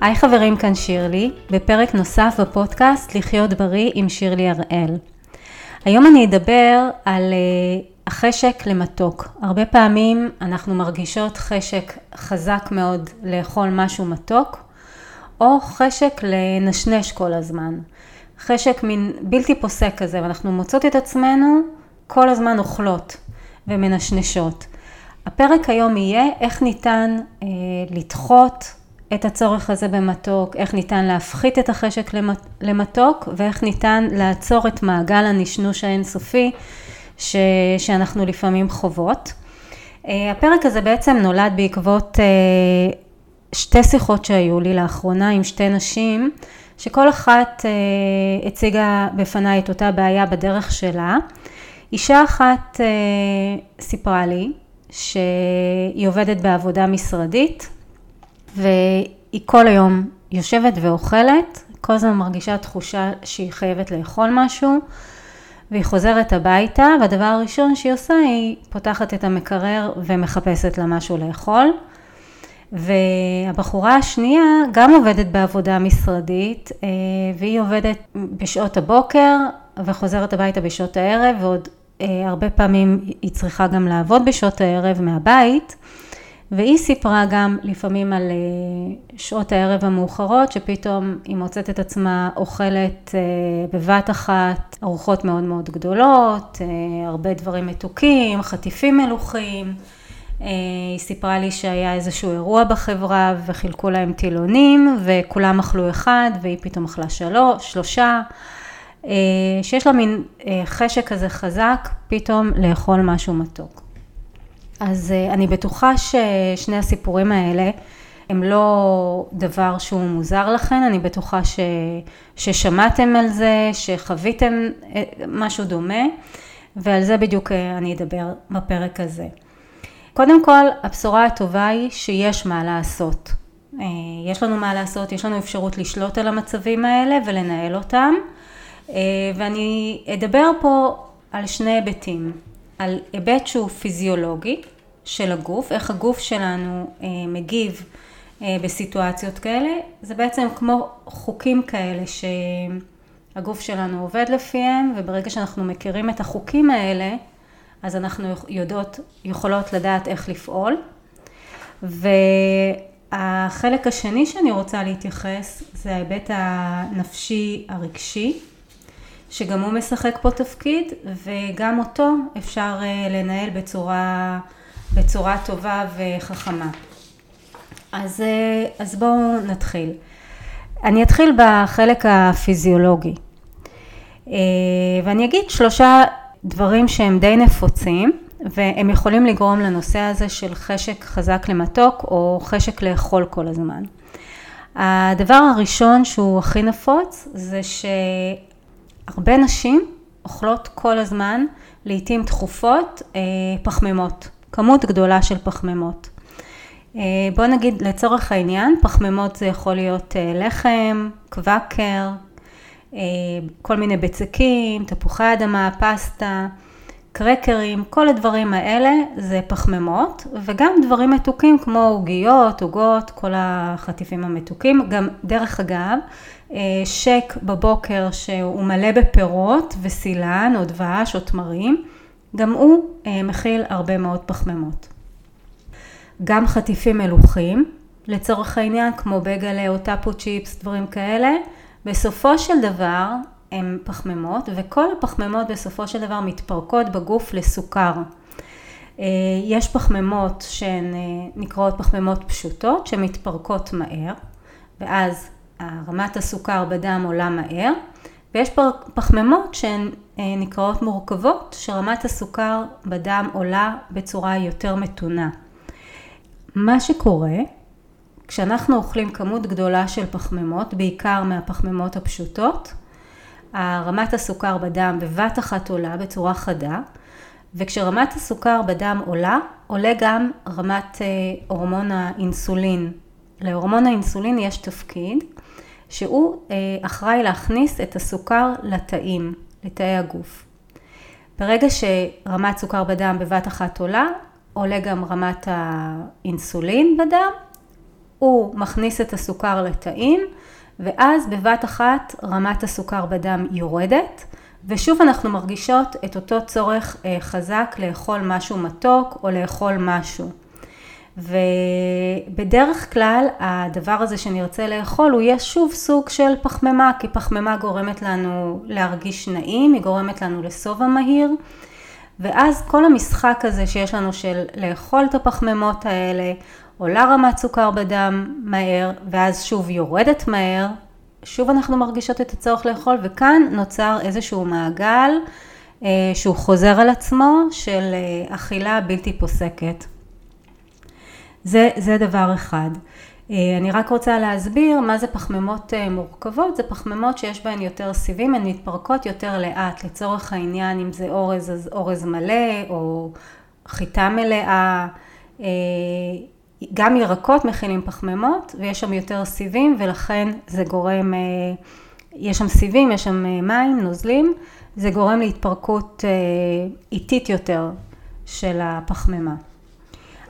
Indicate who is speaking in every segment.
Speaker 1: היי חברים, כאן שירלי, בפרק נוסף בפודקאסט לחיות בריא עם שירלי הראל. היום אני אדבר על אה, החשק למתוק. הרבה פעמים אנחנו מרגישות חשק חזק מאוד לאכול משהו מתוק, או חשק לנשנש כל הזמן. חשק מין בלתי פוסק כזה, ואנחנו מוצאות את עצמנו כל הזמן אוכלות ומנשנשות. הפרק היום יהיה איך ניתן אה, לדחות את הצורך הזה במתוק, איך ניתן להפחית את החשק למתוק ואיך ניתן לעצור את מעגל הנשנוש האינסופי ש, שאנחנו לפעמים חוות. אה, הפרק הזה בעצם נולד בעקבות אה, שתי שיחות שהיו לי לאחרונה עם שתי נשים, שכל אחת אה, הציגה בפניי את אותה בעיה בדרך שלה. אישה אחת סיפרה לי שהיא עובדת בעבודה משרדית והיא כל היום יושבת ואוכלת, כל הזמן מרגישה תחושה שהיא חייבת לאכול משהו, והיא חוזרת הביתה, והדבר הראשון שהיא עושה, היא פותחת את המקרר ומחפשת לה משהו לאכול. והבחורה השנייה גם עובדת בעבודה משרדית, אה, והיא עובדת בשעות הבוקר וחוזרת הביתה בשעות הערב, ועוד אה, הרבה פעמים היא צריכה גם לעבוד בשעות הערב מהבית. והיא סיפרה גם לפעמים על אה, שעות הערב המאוחרות, שפתאום היא מוצאת את עצמה אוכלת אה, בבת אחת ארוחות מאוד מאוד גדולות, אה, הרבה דברים מתוקים, חטיפים מלוכים. היא סיפרה לי שהיה איזשהו אירוע בחברה וחילקו להם טילונים וכולם אכלו אחד והיא פתאום אכלה שלוש, שלושה. שיש לה מין חשק כזה חזק פתאום לאכול משהו מתוק. אז אה, אני בטוחה ששני הסיפורים האלה הם לא דבר שהוא מוזר לכן, אני בטוחה ש, ששמעתם על זה, שחוויתם אה, משהו דומה, ועל זה בדיוק אה, אני אדבר בפרק הזה. קודם כל, הבשורה הטובה היא שיש מה לעשות. יש לנו מה לעשות, יש לנו אפשרות לשלוט על המצבים האלה ולנהל אותם, ואני אדבר פה על שני היבטים. על היבט שהוא פיזיולוגי של הגוף, איך הגוף שלנו אה, מגיב אה, בסיטואציות כאלה, זה בעצם כמו חוקים כאלה שהגוף שלנו עובד לפיהם, וברגע שאנחנו מכירים את החוקים האלה, אז אנחנו יודעות, יכולות לדעת איך לפעול. והחלק השני שאני רוצה להתייחס זה ההיבט הנפשי הרגשי. שגם הוא משחק פה תפקיד, וגם אותו אפשר אה, לנהל בצורה, בצורה טובה וחכמה. אז, אה, אז בואו נתחיל. אני אתחיל בחלק הפיזיולוגי, אה, ואני אגיד שלושה דברים שהם די נפוצים, והם יכולים לגרום לנושא הזה של חשק חזק למתוק, או חשק לאכול כל הזמן. הדבר הראשון שהוא הכי נפוץ, זה ש... הרבה נשים אוכלות כל הזמן, לעתים תכופות, אה, פחמימות, כמות גדולה של פחמימות. אה, בוא נגיד לצורך העניין, פחמימות זה יכול להיות אה, לחם, קוואקר, כל מיני בצקים, תפוחי אדמה, פסטה, קרקרים, כל הדברים האלה זה פחמימות, וגם דברים מתוקים כמו עוגיות, עוגות, כל החטיפים המתוקים. גם דרך אגב, שק בבוקר שהוא מלא בפירות וסילן או דבש או תמרים, גם הוא אה, מכיל הרבה מאוד פחמימות. גם חטיפים מלוכים, לצורך העניין, כמו בגלה או טאפו צ'יפס, דברים כאלה, בסופו של דבר הם פחמימות, וכל הפחמימות בסופו של דבר מתפרקות בגוף לסוכר. אה, יש פחמימות שהן נקראות פחמימות פשוטות, שמתפרקות מהר, ואז רמת הסוכר בדם עולה מהר, ויש פחמימות שהן אה, נקראות מורכבות, שרמת הסוכר בדם עולה בצורה יותר מתונה. מה שקורה, כשאנחנו אוכלים כמות גדולה של פחמימות, בעיקר מהפחמימות הפשוטות, רמת הסוכר בדם בבת אחת עולה בצורה חדה, וכשרמת הסוכר בדם עולה, עולה גם רמת אה, הורמון האינסולין. להורמון האינסולין יש תפקיד שהוא אה, אחראי להכניס את הסוכר לתאים, לתאי הגוף. ברגע שרמת סוכר בדם בבת אחת עולה, עולה גם רמת האינסולין בדם, הוא מכניס את הסוכר לתאים, ואז בבת אחת רמת הסוכר בדם יורדת, ושוב אנחנו מרגישות את אותו צורך אה, חזק לאכול משהו מתוק או לאכול משהו. ובדרך כלל הדבר הזה שנרצה לאכול הוא יהיה שוב סוג של פחמימה, כי פחמימה גורמת לנו להרגיש נעים, היא גורמת לנו לשובע מהיר, ואז כל המשחק הזה שיש לנו של לאכול את הפחמימות האלה, עולה רמת סוכר בדם מהר, ואז שוב יורדת מהר, שוב אנחנו מרגישות את הצורך לאכול, וכאן נוצר איזשהו מעגל אה, שהוא חוזר על עצמו של אה, אכילה בלתי פוסקת. זה, זה דבר אחד. אה, אני רק רוצה להסביר מה זה פחמימות מורכבות, זה פחמימות שיש בהן יותר סיבים, הן מתפרקות יותר לאט, לצורך העניין אם זה אורז אז אורז מלא או חיטה מלאה, גם ירקות מכילים פחמימות ויש שם יותר סיבים ולכן זה גורם, אה, יש שם סיבים, יש שם אה, מים, נוזלים, זה גורם להתפרקות אה, איטית יותר של הפחמימה.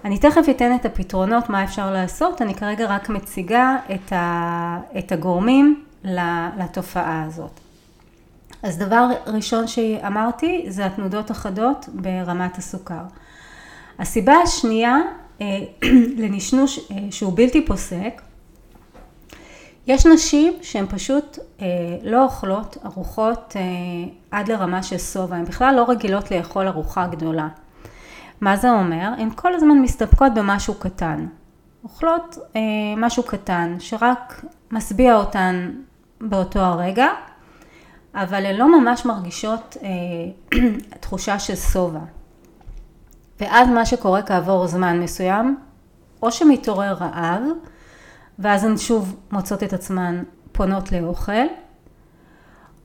Speaker 1: אני תכף אתן את הפתרונות, מה אפשר לעשות, אני כרגע רק מציגה את, ה, את הגורמים לתופעה הזאת. אז דבר ראשון שאמרתי זה התנודות החדות ברמת הסוכר. הסיבה השנייה אה, לנשנוש אה, שהוא בלתי פוסק, יש נשים שהן פשוט אה, לא אוכלות ארוחות עד לרמה של שובע, הן בכלל לא רגילות לאכול ארוחה גדולה. מה זה אומר? הן כל הזמן מסתפקות במשהו קטן. אוכלות אה, משהו קטן שרק משביע אותן באותו הרגע, אבל הן לא ממש מרגישות אה, תחושה של שובע. ואז מה שקורה כעבור זמן מסוים, או שמתעורר רעב, ואז הן שוב מוצאות את עצמן פונות לאוכל,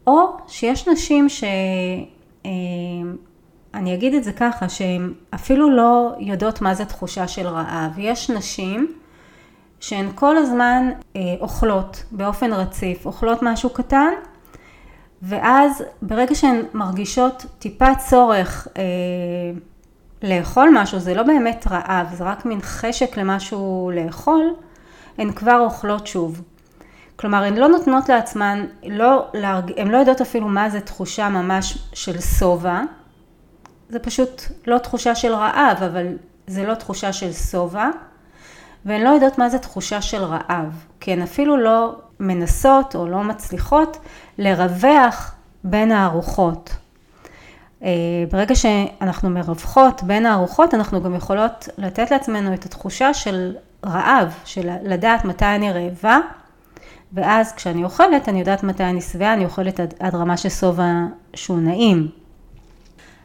Speaker 1: או שיש נשים ש... אה, אני אגיד את זה ככה, שהן אפילו לא יודעות מה זה תחושה של רעב. יש נשים שהן כל הזמן אה, אוכלות באופן רציף, אוכלות משהו קטן, ואז ברגע שהן מרגישות טיפה צורך אה, לאכול משהו, זה לא באמת רעב, זה רק מין חשק למשהו לאכול, הן כבר אוכלות שוב. כלומר, הן לא נותנות לעצמן, לא, הן לא יודעות אפילו מה זה תחושה ממש של שובע, זה פשוט לא תחושה של רעב, אבל זה לא תחושה של שובע, והן לא יודעות מה זה תחושה של רעב, כי הן אפילו לא מנסות או לא מצליחות לרווח בין הארוחות. אה, ברגע שאנחנו מרווחות בין הארוחות, אנחנו גם יכולות לתת לעצמנו את התחושה של רעב, של לדעת מתי אני רעבה, ואז כשאני אוכלת, אני יודעת מתי אני שבעה, אני אוכלת עד, עד רמה של שובע שהוא נעים.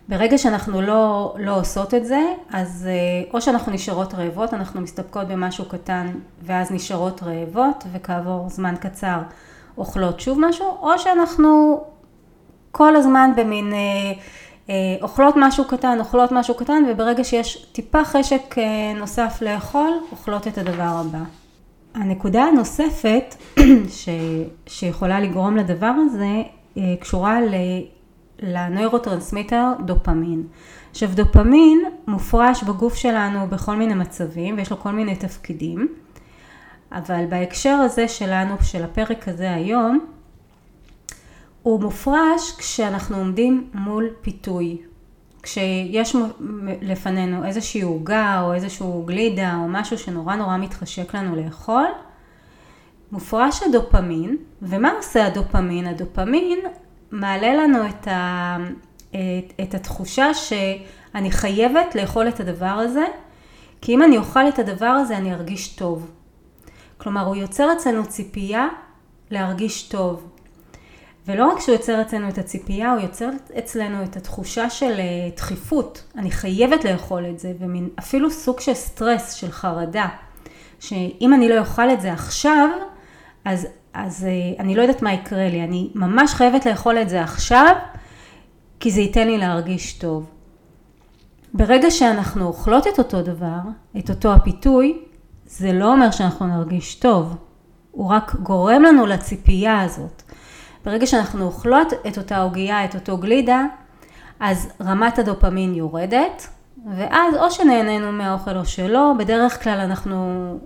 Speaker 1: ברגע שאנחנו לא, לא עושות את זה, אז אה, או שאנחנו נשארות רעבות, אנחנו מסתפקות במשהו קטן ואז נשארות רעבות, וכעבור זמן קצר אוכלות שוב משהו, או שאנחנו כל הזמן במין... אה, אה, אוכלות משהו קטן, אוכלות משהו קטן, וברגע שיש טיפה חשק אה, נוסף לאכול, אוכלות את הדבר הבא. הנקודה הנוספת ש... שיכולה לגרום לדבר הזה, אה, קשורה. לנוירוטרנסמיטר דופמין. עכשיו דופמין מופרש בגוף שלנו בכל מיני מצבים ויש לו כל מיני תפקידים, אבל בהקשר הזה שלנו, של הפרק הזה היום, הוא מופרש כשאנחנו עומדים מול פיתוי. כשיש לפנינו איזושהי עוגה או איזשהו גלידה או משהו שנורא נורא מתחשק לנו לאכול, מופרש הדופמין, ומה עושה הדופמין? הדופמין מעלה לנו את, ה, את, את התחושה שאני חייבת לאכול את הדבר הזה, כי אם אני אוכל את הדבר הזה אני ארגיש טוב. כלומר, הוא יוצר אצלנו ציפייה להרגיש טוב. ולא רק שהוא יוצר אצלנו את הציפייה, הוא יוצר אצלנו את התחושה של אה, דחיפות. אני חייבת לאכול את זה, ומין אפילו סוג של סטרס, של חרדה. שאם אני לא אוכל את זה עכשיו, אז, אז אה, אני לא יודעת מה יקרה לי. אני ממש חייבת לאכול את זה עכשיו, כי זה ייתן לי להרגיש טוב. ברגע שאנחנו אוכלות את אותו דבר, את אותו הפיתוי, זה לא אומר שאנחנו נרגיש טוב. הוא רק גורם לנו לציפייה הזאת. ברגע שאנחנו אוכלות את אותה עוגייה, את אותו גלידה, אז רמת הדופמין יורדת, ואז או שנהנינו מהאוכל או שלא, בדרך כלל אנחנו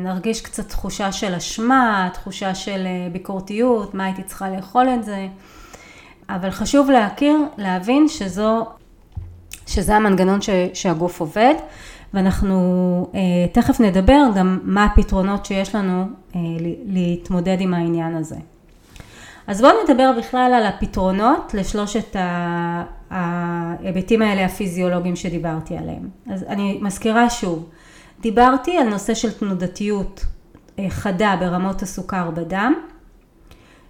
Speaker 1: נרגיש קצת תחושה של אשמה, תחושה של ביקורתיות, מה הייתי צריכה לאכול את זה. אבל חשוב להכיר, להבין שזו, שזה המנגנון ש, שהגוף עובד, ואנחנו אה, תכף נדבר גם מה הפתרונות שיש לנו אה, להתמודד עם העניין הזה. אז בואו נדבר בכלל על הפתרונות לשלושת ההיבטים האלה הפיזיולוגיים שדיברתי עליהם. אז אני מזכירה שוב, דיברתי על נושא של תנודתיות אה, חדה ברמות הסוכר בדם,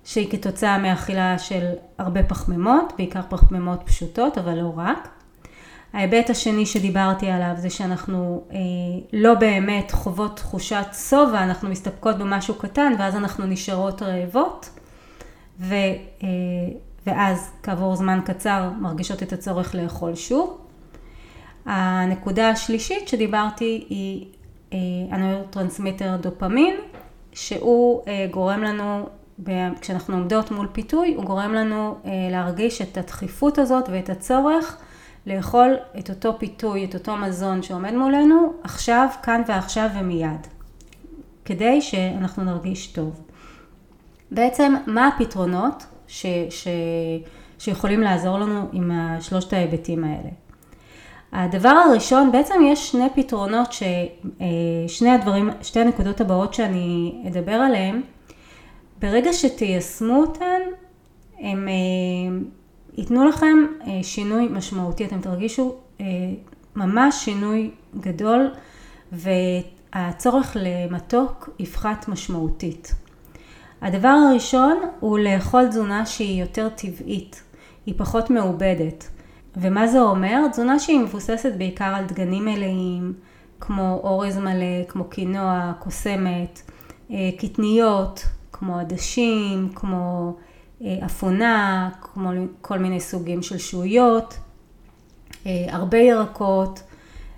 Speaker 1: שהיא כתוצאה מאכילה של הרבה פחמימות, בעיקר פחמימות פשוטות, אבל לא רק. ההיבט השני שדיברתי עליו זה שאנחנו אה, לא באמת חוות תחושת שובע, אנחנו מסתפקות במשהו קטן ואז אנחנו נשארות רעבות ו, אה, ואז כעבור זמן קצר מרגישות את הצורך לאכול שוב. הנקודה השלישית שדיברתי היא אה, ה neurotransmitter דופמין, שהוא אה, גורם לנו כשאנחנו עומדות מול פיתוי, הוא גורם לנו אה, להרגיש את הדחיפות הזאת ואת הצורך לאכול את אותו פיתוי, את אותו מזון שעומד מולנו, עכשיו, כאן ועכשיו ומיד, כדי שאנחנו נרגיש טוב. בעצם, מה הפתרונות ש, ש, שיכולים לעזור לנו עם שלושת ההיבטים האלה? הדבר הראשון, בעצם יש שני פתרונות אה, הדברים, שתי הנקודות הבאות שאני אדבר עליהן, ברגע שתיישמו אותן, הם אה, ייתנו לכם אה, שינוי משמעותי, אתם תרגישו ממש שינוי גדול והצורך למתוק יפחת משמעותית. הדבר הראשון הוא לאכול תזונה שהיא יותר טבעית, היא פחות מעובדת. ומה זה אומר? תזונה שהיא מבוססת בעיקר על דגנים מלאים, כמו אורז מלא, כמו קינוע, קוסמת, קטניות, כמו עדשים, כמו אה, אפונה, כמו כל מיני סוגים של שהויות, אה, הרבה ירקות,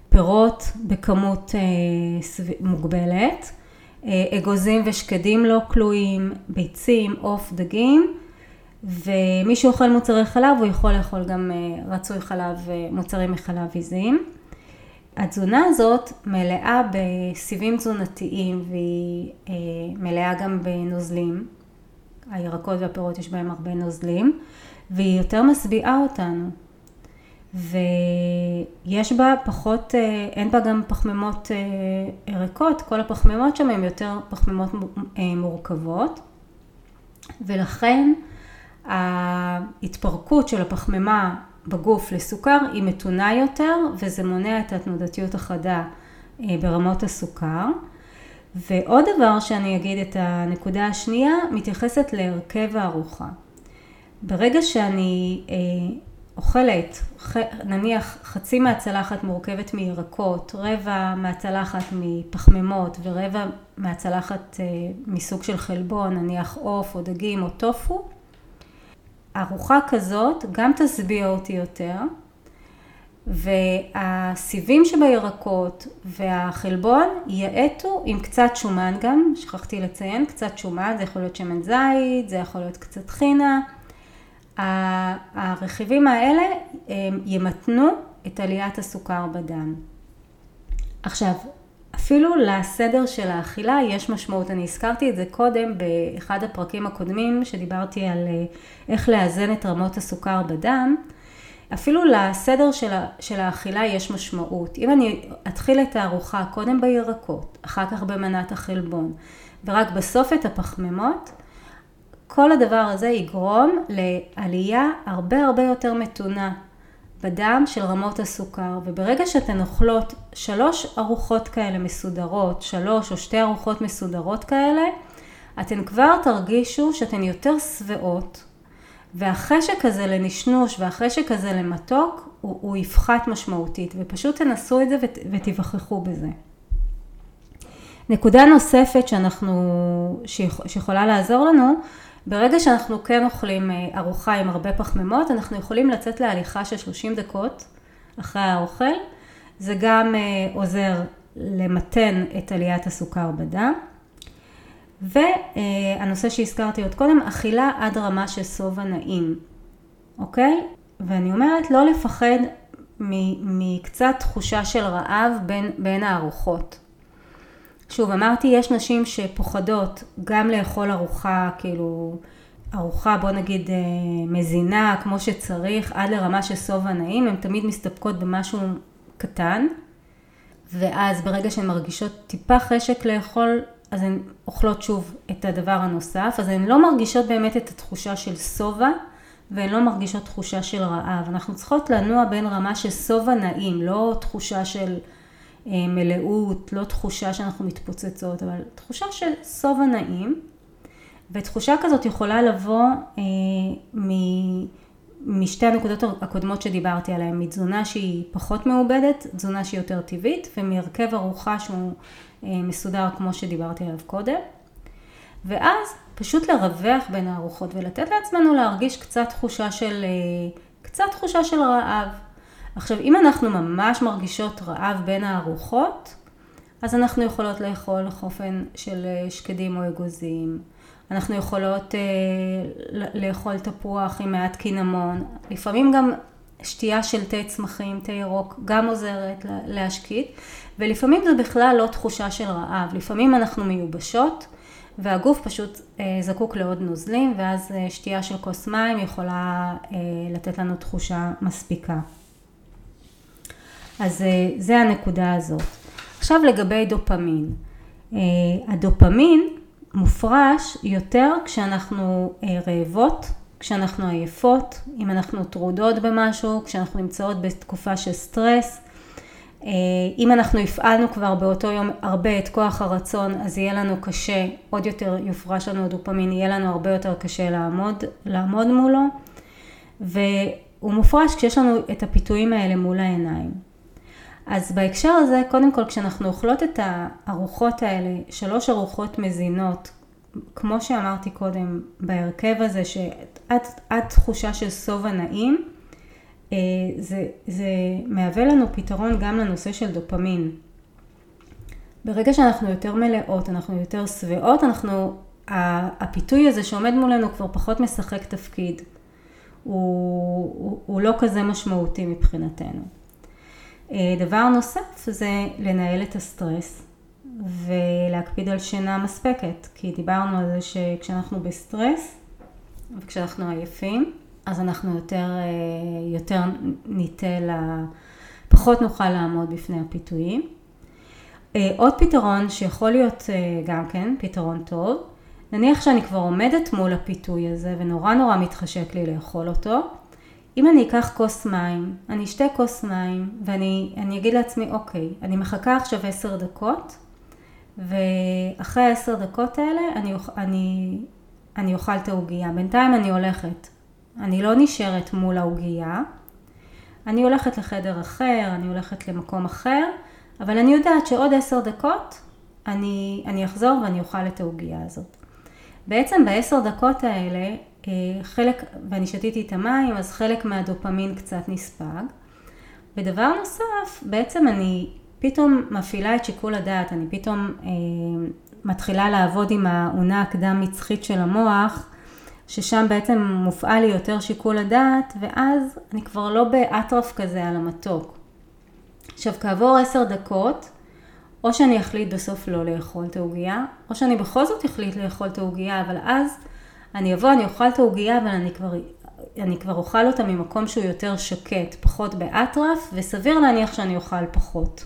Speaker 1: פירות בכמות אה, מוגבלת, אגוזים ושקדים לא כלואים, ביצים, עוף, דגים, ומי שאוכל מוצרי חלב הוא יכול לאכול גם רצוי חלב, מוצרים מחלב עיזים. התזונה הזאת מלאה בסיבים תזונתיים והיא אה, מלאה גם בנוזלים. הירקות והפירות יש בהם הרבה נוזלים והיא יותר משביעה אותנו. ויש בה פחות, אה, אין בה גם פחמימות אה, ריקות, כל הפחמימות שם הן יותר פחמימות מורכבות ולכן ההתפרקות של הפחמימה בגוף לסוכר היא מתונה יותר וזה מונע את התנודתיות החדה אה, ברמות הסוכר. ועוד דבר שאני אגיד את הנקודה השנייה מתייחסת להרכב הארוחה. ברגע שאני אה, אוכלת נניח חצי מהצלחת מורכבת מירקות, רבע מהצלחת מפחמימות ורבע מהצלחת אה, מסוג של חלבון, נניח עוף או דגים או טופו, ארוחה כזאת גם תשביע אותי יותר, והסיבים שבירקות והחלבון יאטו עם קצת שומן גם, שכחתי לציין, קצת שומן, זה יכול להיות שמן זית, זה יכול להיות קצת חינה. הרכיבים האלה ימתנו את עליית הסוכר בדם. עכשיו, אפילו לסדר של האכילה יש משמעות. אני הזכרתי את זה קודם באחד הפרקים הקודמים שדיברתי על אה, איך לאזן את רמות הסוכר בדם. אפילו לסדר של, של האכילה יש משמעות. אם אני אתחיל את הארוחה קודם בירקות, אחר כך במנת החלבון, ורק בסוף את הפחמימות, כל הדבר הזה יגרום לעלייה הרבה הרבה יותר מתונה בדם של רמות הסוכר, וברגע שאתן אוכלות שלוש ארוחות כאלה מסודרות, שלוש או שתי ארוחות מסודרות כאלה, אתן כבר תרגישו שאתן יותר שבעות, והחשק הזה לנשנוש והחשק הזה למתוק, הוא, הוא יפחת משמעותית, ופשוט תנסו את זה ות, ותיווכחו בזה. נקודה נוספת שאנחנו, שיכולה לעזור לנו, ברגע שאנחנו כן אוכלים אה, ארוחה עם הרבה פחמימות, אנחנו יכולים לצאת להליכה של 30 דקות אחרי האוכל. זה גם אה, עוזר למתן את עליית הסוכר בדם. והנושא שהזכרתי עוד קודם, אכילה עד רמה של שובע נעים, אוקיי? ואני אומרת לא לפחד מקצת תחושה של רעב בין, בין הארוחות. שוב, אמרתי, יש נשים שפוחדות גם לאכול ארוחה, כאילו, ארוחה, בוא נגיד, אה, מזינה, כמו שצריך, עד לרמה של שובע נעים, הן תמיד מסתפקות במשהו קטן, ואז ברגע שהן מרגישות טיפה חשק לאכול, אז הן אוכלות שוב את הדבר הנוסף, אז הן לא מרגישות באמת את התחושה של שובע, והן לא מרגישות תחושה של רעב. אנחנו צריכות לנוע בין רמה של שובע נעים, לא תחושה של מלאות, לא תחושה שאנחנו מתפוצצות, אבל תחושה של שובע נעים. ותחושה כזאת יכולה לבוא אה, מ, משתי הנקודות הקודמות שדיברתי עליהן, מתזונה שהיא פחות מעובדת, תזונה שהיא יותר טבעית, ומהרכב ארוחה שהוא אה, מסודר כמו שדיברתי עליו קודם. ואז פשוט לרווח בין הארוחות ולתת לעצמנו להרגיש קצת תחושה של, אה, קצת תחושה של רעב. עכשיו, אם אנחנו ממש מרגישות רעב בין הארוחות, אז אנחנו יכולות לאכול חופן של אה, שקדים או אגוזים. אנחנו יכולות אה, לאכול תפוח עם מעט קינמון. לפעמים גם שתייה של תה צמחים, תה ירוק, גם עוזרת להשקיט. ולפעמים זה בכלל לא תחושה של רעב. לפעמים אנחנו מיובשות. והגוף פשוט אה, זקוק לעוד נוזלים, ואז אה, שתייה של כוס מים יכולה אה, לתת לנו תחושה מספיקה. אז אה, זה הנקודה הזאת. עכשיו לגבי דופמין. אה, הדופמין מופרש יותר כשאנחנו אה, רעבות, כשאנחנו עייפות, אם אנחנו טרודות במשהו, כשאנחנו נמצאות בתקופה של סטרס. אם אנחנו הפעלנו כבר באותו יום הרבה את כוח הרצון, אז יהיה לנו קשה, עוד יותר יופרש לנו הדופמין, יהיה לנו הרבה יותר קשה לעמוד, לעמוד מולו. והוא מופרש כשיש לנו את הפיתויים האלה מול העיניים. אז בהקשר הזה, קודם כל כשאנחנו אוכלות את הארוחות האלה, שלוש ארוחות מזינות, כמו שאמרתי קודם, בהרכב הזה שעד תחושה של שובע נעים, אה, זה, זה מהווה לנו פתרון גם לנושא של דופמין. ברגע שאנחנו יותר מלאות, אנחנו יותר שבעות, אנחנו, הפיתוי הזה שעומד מולנו כבר פחות משחק תפקיד. הוא, הוא, הוא לא כזה משמעותי מבחינתנו. אה, דבר נוסף זה לנהל את הסטרס ולהקפיד על שינה מספקת, כי דיברנו על זה שכשאנחנו בסטרס וכשאנחנו עייפים, אז אנחנו יותר, אה, יותר ניטה, לה, פחות נוכל לעמוד בפני הפיתויים. אה, עוד פתרון שיכול להיות גם כן פתרון טוב, נניח שאני כבר עומדת מול הפיתוי הזה ונורא נורא מתחשק לי לאכול אותו, אם אני אקח כוס מים, אני אשתה כוס מים ואני אגיד לעצמי, אוקיי, אני מחכה עכשיו עשר דקות ואחרי העשר דקות האלה אני, אני, אני אוכל את העוגייה. בינתיים אני הולכת. אני לא נשארת מול העוגייה, אני הולכת לחדר אחר, אני הולכת למקום אחר, אבל אני יודעת שעוד עשר דקות אני, אני אחזור ואני אוכל את העוגייה הזאת. בעצם בעשר דקות האלה חלק, ואני שתיתי את המים, אז חלק מהדופמין קצת נספג. ודבר נוסף, בעצם אני פתאום מפעילה את שיקול הדעת, אני פתאום אה, מתחילה לעבוד עם העונה הקדם מצחית של המוח, ששם בעצם מופעל לי יותר שיקול הדעת, ואז אני כבר לא באטרף כזה על המתוק. עכשיו, כעבור עשר דקות, או שאני אחליט בסוף לא לאכול את העוגייה, או שאני בכל זאת אחליט לאכול את העוגייה, אבל אז אני אבוא, אני אוכל את העוגייה, אבל אני כבר, אני כבר אוכל אותה ממקום שהוא יותר שקט, פחות באטרף, וסביר להניח שאני אוכל פחות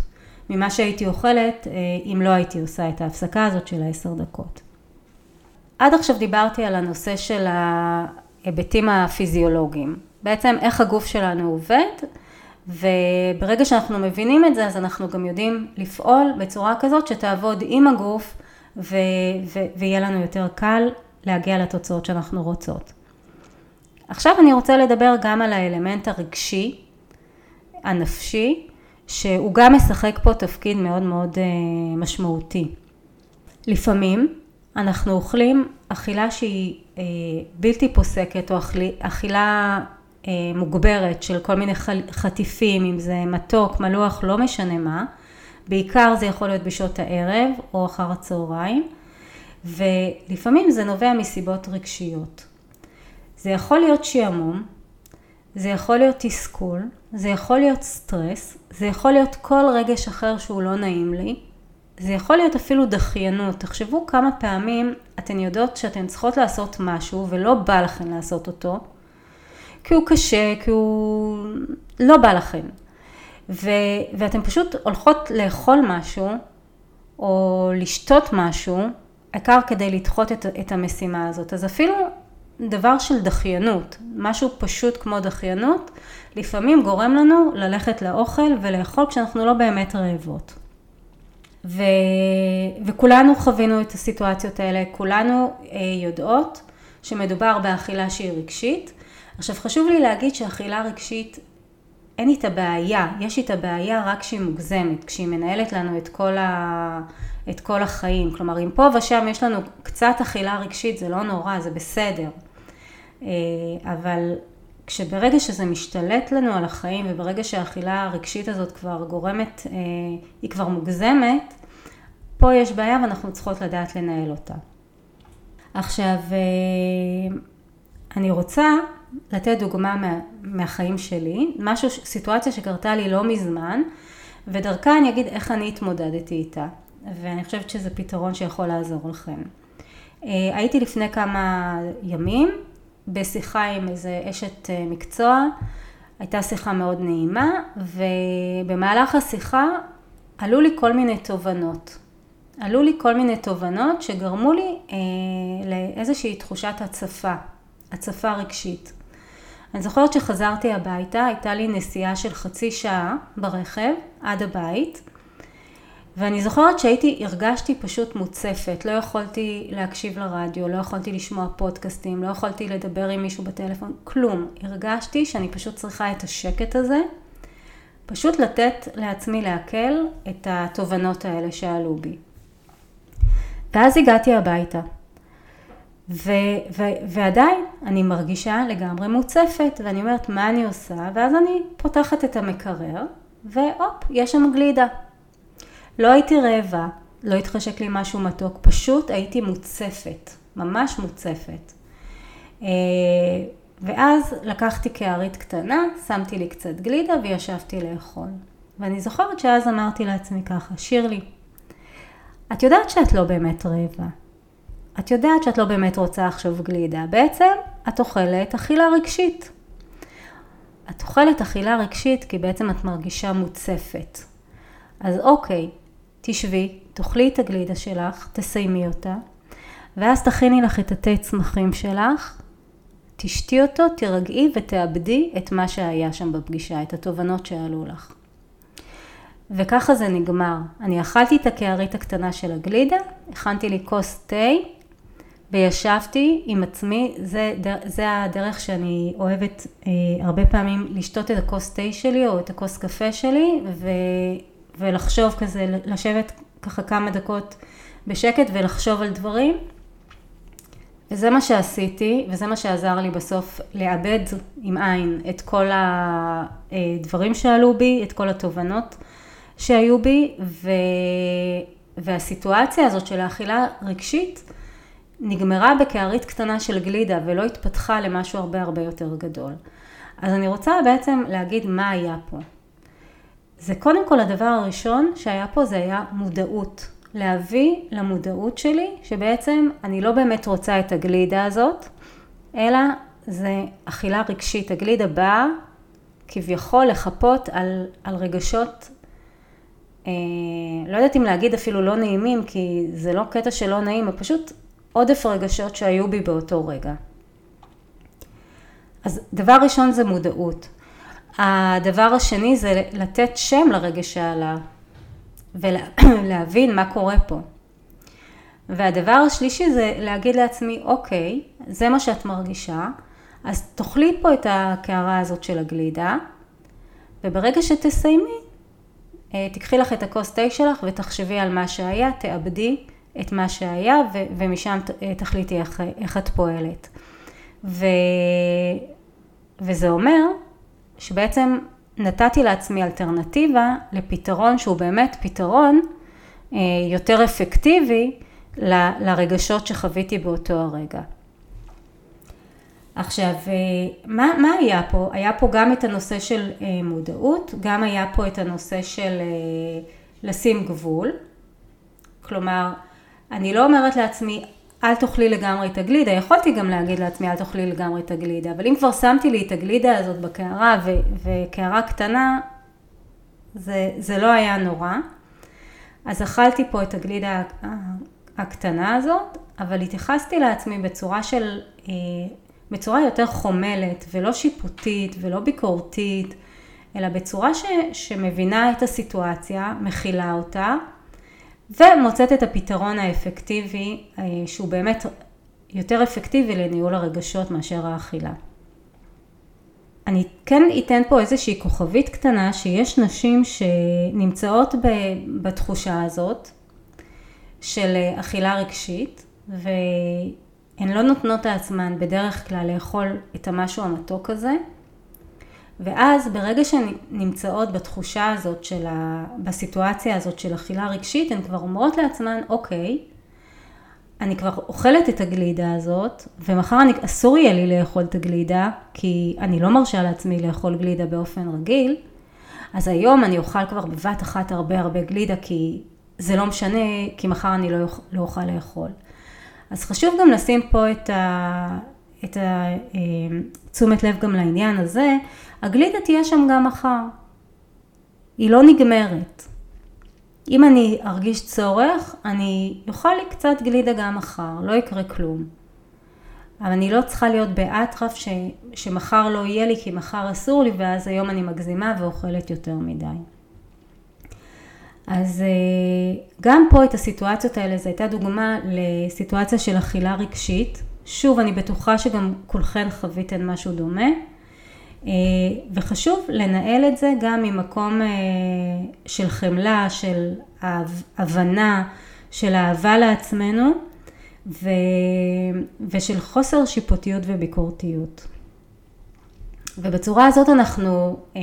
Speaker 1: ממה שהייתי אוכלת אה, אם לא הייתי עושה את ההפסקה הזאת של העשר דקות. עד עכשיו דיברתי על הנושא של ההיבטים הפיזיולוגיים. בעצם איך הגוף שלנו עובד, וברגע שאנחנו מבינים את זה, אז אנחנו גם יודעים לפעול בצורה כזאת שתעבוד עם הגוף, ו- ו- ויהיה לנו יותר קל להגיע לתוצאות שאנחנו רוצות. עכשיו אני רוצה לדבר גם על האלמנט הרגשי, הנפשי, שהוא גם משחק פה תפקיד מאוד מאוד אה, משמעותי. לפעמים אנחנו אוכלים אכילה שהיא אה, בלתי פוסקת או אכילה אה, מוגברת של כל מיני חטיפים, אם זה מתוק, מלוח, לא משנה מה, בעיקר זה יכול להיות בשעות הערב או אחר הצהריים, ולפעמים זה נובע מסיבות רגשיות. זה יכול להיות שעמום, זה יכול להיות תסכול, זה יכול להיות סטרס, זה יכול להיות כל רגש אחר שהוא לא נעים לי, זה יכול להיות אפילו דחיינות. תחשבו כמה פעמים אתן יודעות שאתן צריכות לעשות משהו ולא בא לכן לעשות אותו, כי הוא קשה, כי הוא לא בא לכן. ו, ואתן פשוט הולכות לאכול משהו, או לשתות משהו, העיקר כדי לדחות את, את המשימה הזאת. אז אפילו דבר של דחיינות, משהו פשוט כמו דחיינות, לפעמים גורם לנו ללכת לאוכל ולאכול כשאנחנו לא באמת רעבות. ו... וכולנו חווינו את הסיטואציות האלה, כולנו אה, יודעות שמדובר באכילה שהיא רגשית. עכשיו חשוב לי להגיד שאכילה רגשית אין איתה בעיה, יש איתה בעיה רק כשהיא מוגזמת, כשהיא מנהלת לנו את כל, ה... את כל החיים. כלומר, אם פה ושם יש לנו קצת אכילה רגשית, זה לא נורא, זה בסדר. אה, אבל כשברגע שזה משתלט לנו על החיים וברגע שהאכילה הרגשית הזאת כבר גורמת, אה, היא כבר מוגזמת, פה יש בעיה ואנחנו צריכות לדעת לנהל אותה. עכשיו, אה, אני רוצה לתת דוגמה מה, מהחיים שלי, משהו, סיטואציה שקרתה לי לא מזמן, ודרכה אני אגיד איך אני התמודדתי איתה, ואני חושבת שזה פתרון שיכול לעזור לכם. הייתי לפני כמה ימים בשיחה עם איזה אשת אה, מקצוע, הייתה שיחה מאוד נעימה, ובמהלך השיחה עלו לי כל מיני תובנות. עלו לי כל מיני תובנות שגרמו לי אה, לאיזושהי תחושת הצפה, הצפה רגשית. אני זוכרת שחזרתי הביתה, הייתה לי נסיעה של חצי שעה ברכב עד הבית, ואני זוכרת שהייתי, הרגשתי פשוט מוצפת, לא יכולתי להקשיב לרדיו, לא יכולתי לשמוע פודקאסטים, לא יכולתי לדבר עם מישהו בטלפון, כלום. הרגשתי שאני פשוט צריכה את השקט הזה, פשוט לתת לעצמי לעכל את התובנות האלה שעלו בי. ואז הגעתי הביתה, ו- ו- ועדיין אני מרגישה לגמרי מוצפת, ואני אומרת, מה אני עושה? ואז אני פותחת את המקרר, והופ, יש שם גלידה. לא הייתי רעבה, לא התחשק לי משהו מתוק, פשוט הייתי מוצפת, ממש מוצפת. אה, ואז לקחתי קערית קטנה, שמתי לי קצת גלידה וישבתי לאכול. ואני זוכרת שאז אמרתי לעצמי ככה, שירלי, את יודעת שאת לא באמת רעבה. את יודעת שאת לא באמת רוצה עכשיו גלידה. בעצם את אוכלת אכילה רגשית. את אוכלת אכילה רגשית כי בעצם את מרגישה מוצפת. אז אוקיי, תשבי, תאכלי את הגלידה שלך, תסיימי אותה, ואז תכיני לך את התה צמחים שלך, תשתי אותו, תירגעי ותאבדי את מה שהיה שם בפגישה, את התובנות שעלו לך. וככה זה נגמר. אני אכלתי את הקערית הקטנה של הגלידה, הכנתי לי כוס תה וישבתי עם עצמי, זה, זה הדרך שאני אוהבת אה, הרבה פעמים לשתות את הכוס תה שלי או את הכוס קפה שלי ו, ולחשוב כזה, לשבת ככה כמה דקות בשקט ולחשוב על דברים. וזה מה שעשיתי, וזה מה שעזר לי בסוף לאבד עם עין את כל הדברים שעלו בי, את כל התובנות שהיו בי, ו... והסיטואציה הזאת של האכילה רגשית נגמרה בקערית קטנה של גלידה ולא התפתחה למשהו הרבה הרבה יותר גדול. אז אני רוצה בעצם להגיד מה היה פה. זה קודם כל הדבר הראשון שהיה פה זה היה מודעות. להביא למודעות שלי שבעצם אני לא באמת רוצה את הגלידה הזאת, אלא זה אכילה רגשית. הגלידה באה כביכול לחפות על, על רגשות, אה, לא יודעת אם להגיד אפילו לא נעימים, כי זה לא קטע שלא נעים, פשוט עודף רגשות שהיו בי באותו רגע. אז דבר ראשון זה מודעות. הדבר השני זה לתת שם לרגש שעלה ולהבין מה קורה פה. והדבר השלישי זה להגיד לעצמי, אוקיי, זה מה שאת מרגישה, אז תאכלי פה את הקערה הזאת של הגלידה, וברגע שתסיימי, אה, תקחי לך את הכוס תה שלך ותחשבי על מה שהיה, תאבדי את מה שהיה, ו- ומשם אה, תחליטי איך, איך את פועלת. ו- וזה אומר שבעצם נתתי לעצמי אלטרנטיבה לפתרון שהוא באמת פתרון אה, יותר אפקטיבי ל, לרגשות שחוויתי באותו הרגע. עכשיו, אה, מה, מה היה פה? היה פה גם את הנושא של מודעות, גם היה פה את הנושא של לשים גבול, כלומר, אני לא אומרת לעצמי, אל תאכלי לגמרי את הגלידה, יכולתי גם להגיד לעצמי, אל תאכלי לגמרי את הגלידה, אבל אם כבר שמתי לי את הגלידה הזאת בקערה, וקערה קטנה, זה, זה לא היה נורא. אז אכלתי פה את הגלידה הקטנה הזאת, אבל התייחסתי לעצמי בצורה של, אה, בצורה יותר חומלת ולא שיפוטית ולא ביקורתית, אלא בצורה ש, שמבינה את הסיטואציה, מכילה אותה, ומוצאת את הפתרון האפקטיבי, אה, שהוא באמת יותר אפקטיבי לניהול הרגשות מאשר האכילה. אני כן אתן פה איזושהי כוכבית קטנה שיש נשים שנמצאות בתחושה הזאת של אכילה רגשית והן לא נותנות לעצמן בדרך כלל לאכול את המשהו המתוק הזה ואז ברגע שהן נמצאות בתחושה הזאת של ה... בסיטואציה הזאת של אכילה רגשית הן כבר אומרות לעצמן אוקיי אני כבר אוכלת את הגלידה הזאת, ומחר אני, אסור יהיה לי לאכול את הגלידה, כי אני לא מרשה לעצמי לאכול גלידה באופן רגיל, אז היום אני אוכל כבר בבת אחת הרבה הרבה גלידה, כי זה לא משנה, כי מחר אני לא, לא אוכל לאכול. אז חשוב גם לשים פה את ה... את התשומת אה, לב גם לעניין הזה, הגלידה תהיה שם גם מחר. היא לא נגמרת. אם אני ארגיש צורך, אני אוכל לי קצת גלידה גם מחר, לא יקרה כלום. אבל אני לא צריכה להיות באטרף ש, שמחר לא יהיה לי כי מחר אסור לי ואז היום אני מגזימה ואוכלת יותר מדי. אז אה, גם פה את הסיטואציות האלה, זו הייתה דוגמה לסיטואציה של אכילה רגשית. שוב, אני בטוחה שגם כולכן חוויתן משהו דומה. אה, וחשוב לנהל את זה גם ממקום אה, של חמלה, של הבנה, של אהבה לעצמנו ו... ושל חוסר שיפוטיות וביקורתיות. ובצורה הזאת אנחנו אה,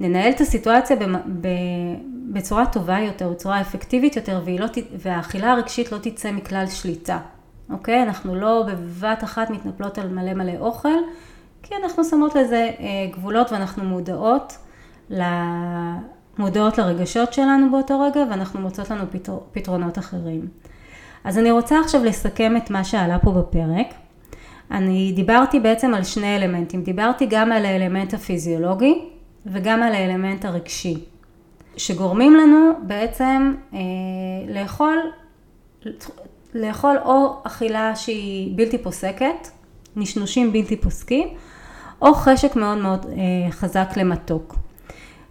Speaker 1: ננהל את הסיטואציה בצורה טובה יותר, בצורה אפקטיבית יותר, לא, והאכילה הרגשית לא תצא מכלל שליטה, אוקיי? אנחנו לא בבת אחת מתנפלות על מלא מלא אוכל, כי אנחנו שמות לזה אה, גבולות ואנחנו מודעות, מודעות לרגשות שלנו באותו רגע ואנחנו מוצאות לנו פתרונות אחרים. אז אני רוצה עכשיו לסכם את מה שעלה פה בפרק. אני דיברתי בעצם על שני אלמנטים, דיברתי גם על האלמנט הפיזיולוגי וגם על האלמנט הרגשי, שגורמים לנו בעצם אה, לאכול, לאכול או אכילה שהיא בלתי פוסקת, נשנושים בלתי פוסקים, או חשק מאוד מאוד אה, חזק למתוק.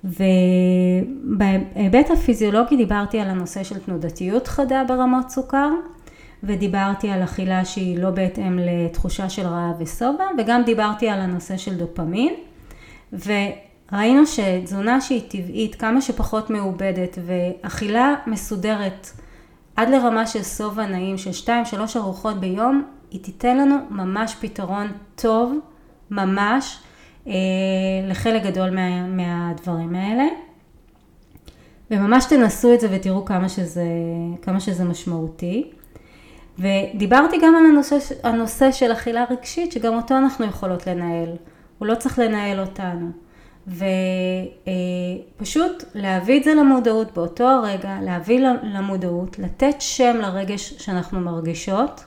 Speaker 1: ובהיבט הפיזיולוגי דיברתי על הנושא של תנודתיות חדה ברמות סוכר, ודיברתי על אכילה שהיא לא בהתאם לתחושה של רעב ושובע, וגם דיברתי על הנושא של דופמין, וראינו שתזונה שהיא טבעית, כמה שפחות מעובדת, ואכילה מסודרת עד לרמה של שובע נעים של 2-3 ארוחות ביום, היא תיתן לנו ממש פתרון טוב ממש אה, לחלק גדול מה, מהדברים האלה. וממש תנסו את זה ותראו כמה שזה, כמה שזה משמעותי. ודיברתי גם על הנושא, הנושא של אכילה רגשית, שגם אותו אנחנו יכולות לנהל. הוא לא צריך לנהל אותנו. ופשוט להביא את זה למודעות באותו הרגע, להביא למודעות, לתת שם לרגש שאנחנו מרגישות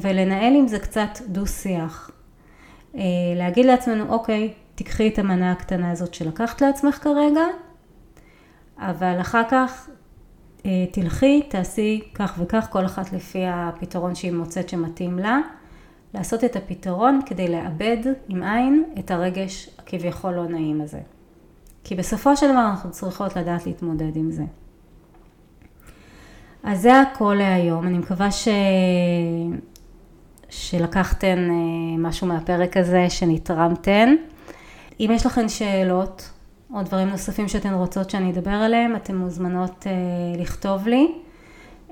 Speaker 1: ולנהל עם זה קצת דו-שיח. אה, להגיד לעצמנו, אוקיי, תיקחי את המנה הקטנה הזאת שלקחת לעצמך כרגע, אבל אחר כך אה, תלכי, תעשי כך וכך, כל אחת לפי הפתרון שהיא מוצאת שמתאים לה, לעשות את הפתרון כדי לאבד עם עין את הרגש הכביכול לא נעים הזה. כי בסופו של דבר אנחנו צריכות לדעת להתמודד עם זה. אז זה הכל להיום, אני מקווה ש... שלקחתן אה, משהו מהפרק הזה, שנתרמתן. אם יש לכן שאלות או דברים נוספים שאתן רוצות שאני אדבר עליהם, אתן מוזמנות אה, לכתוב לי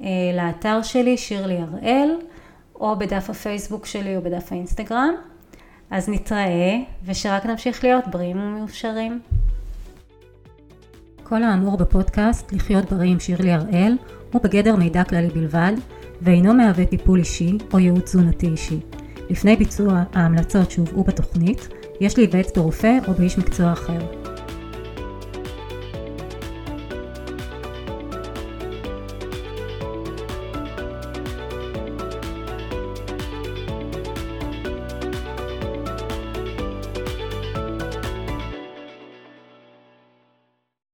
Speaker 1: אה, לאתר שלי, שירלי הראל, או בדף הפייסבוק שלי או בדף האינסטגרם. אז נתראה, ושרק נמשיך להיות בריאים ומאושרים. כל האמור בפודקאסט לחיות בריא עם שירלי הראל הוא בגדר מידע כללי בלבד. ואינו מהווה טיפול אישי או ייעוץ תזונתי אישי. לפני ביצוע ההמלצות שהובאו בתוכנית, יש להיוועץ ברופא או באיש מקצוע אחר.